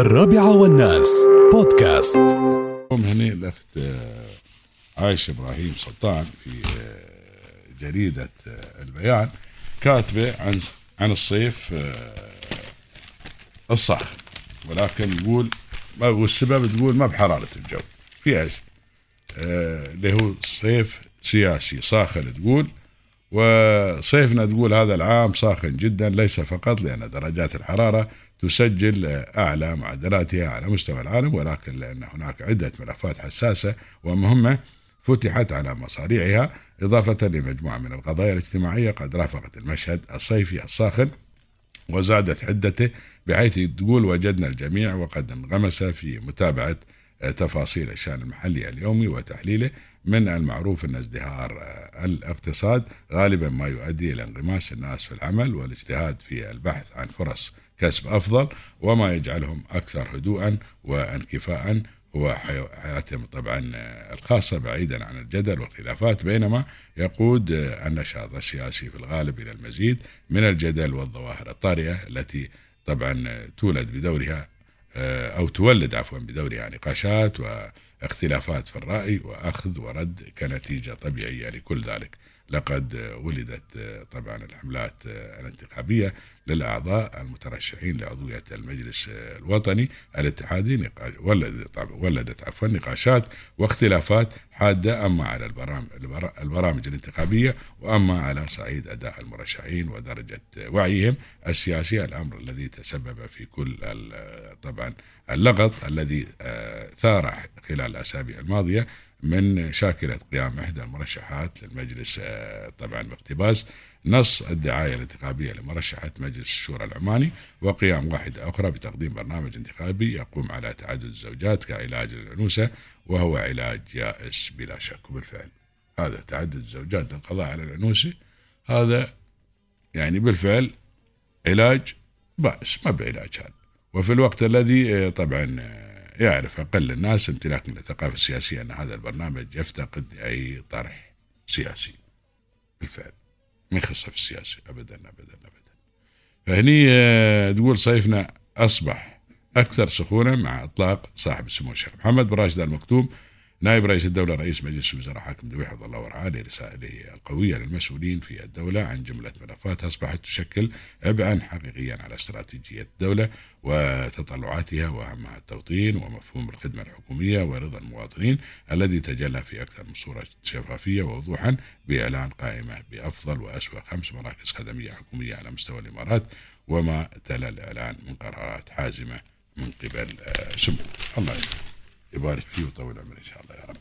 الرابعة والناس. بودكاست. هنا الأخت آه، عايشة إبراهيم سلطان في آه، جريدة آه، البيان كاتبة عن عن الصيف الصاخن ولكن يقول والسبب تقول ما بحرارة الجو. في اللي هو صيف سياسي صاخن تقول وصيفنا تقول هذا العام ساخن جدا ليس فقط لأن درجات الحرارة تسجل أعلى معدلاتها على مستوى العالم ولكن لأن هناك عدة ملفات حساسة ومهمة فتحت على مصاريعها إضافة لمجموعة من القضايا الاجتماعية قد رافقت المشهد الصيفي الساخن وزادت حدته بحيث تقول وجدنا الجميع وقد انغمس في متابعة تفاصيل الشأن المحلي اليومي وتحليله من المعروف أن ازدهار الاقتصاد غالبا ما يؤدي إلى انغماس الناس في العمل والاجتهاد في البحث عن فرص كسب أفضل وما يجعلهم أكثر هدوءا وانكفاء هو حي- حياتهم طبعا الخاصة بعيدا عن الجدل والخلافات بينما يقود النشاط السياسي في الغالب إلى المزيد من الجدل والظواهر الطارئة التي طبعا تولد بدورها أو تولد عفوا بدورها نقاشات واختلافات في الرأي وأخذ ورد كنتيجة طبيعية لكل ذلك. لقد ولدت طبعا الحملات الانتخابية للأعضاء المترشحين لعضوية المجلس الوطني الاتحادي ولدت عفوا نقاشات واختلافات حادة أما على البرامج, الانتخابية وأما على صعيد أداء المرشحين ودرجة وعيهم السياسي الأمر الذي تسبب في كل طبعا اللغط الذي آه، ثار خلال الأسابيع الماضية من شاكلة قيام إحدى المرشحات للمجلس آه، طبعا باقتباس نص الدعاية الانتخابية لمرشحة مجلس الشورى العماني وقيام واحدة أخرى بتقديم برنامج انتخابي يقوم على تعدد الزوجات كعلاج للعنوسة وهو علاج يائس بلا شك. وبالفعل هذا تعدد الزوجات للقضاء على العنوسة هذا يعني بالفعل علاج بائس ما بعلاج هذا. وفي الوقت الذي آه، طبعا آه، يعرف أقل الناس امتلاك من الثقافة السياسية أن هذا البرنامج يفتقد أي طرح سياسي. بالفعل. ما يخص في السياسة. أبدا أبدا أبدا. فهني آه، تقول صيفنا أصبح أكثر سخونة مع إطلاق صاحب السمو الشيخ محمد بن راشد المكتوم نائب رئيس الدولة رئيس مجلس الوزراء حاكم دوي حفظه الله ورعاه لرسائله القوية للمسؤولين في الدولة عن جملة ملفات أصبحت تشكل عبئا حقيقيا على استراتيجية الدولة وتطلعاتها وأهمها التوطين ومفهوم الخدمة الحكومية ورضا المواطنين الذي تجلى في أكثر من صورة شفافية ووضوحا بإعلان قائمة بأفضل وأسوأ خمس مراكز خدمية حكومية على مستوى الإمارات وما تلا الإعلان من قرارات حازمة من قبل آه، سمو. الله يبارك فيه ويطول عمره إن شاء الله يا رب.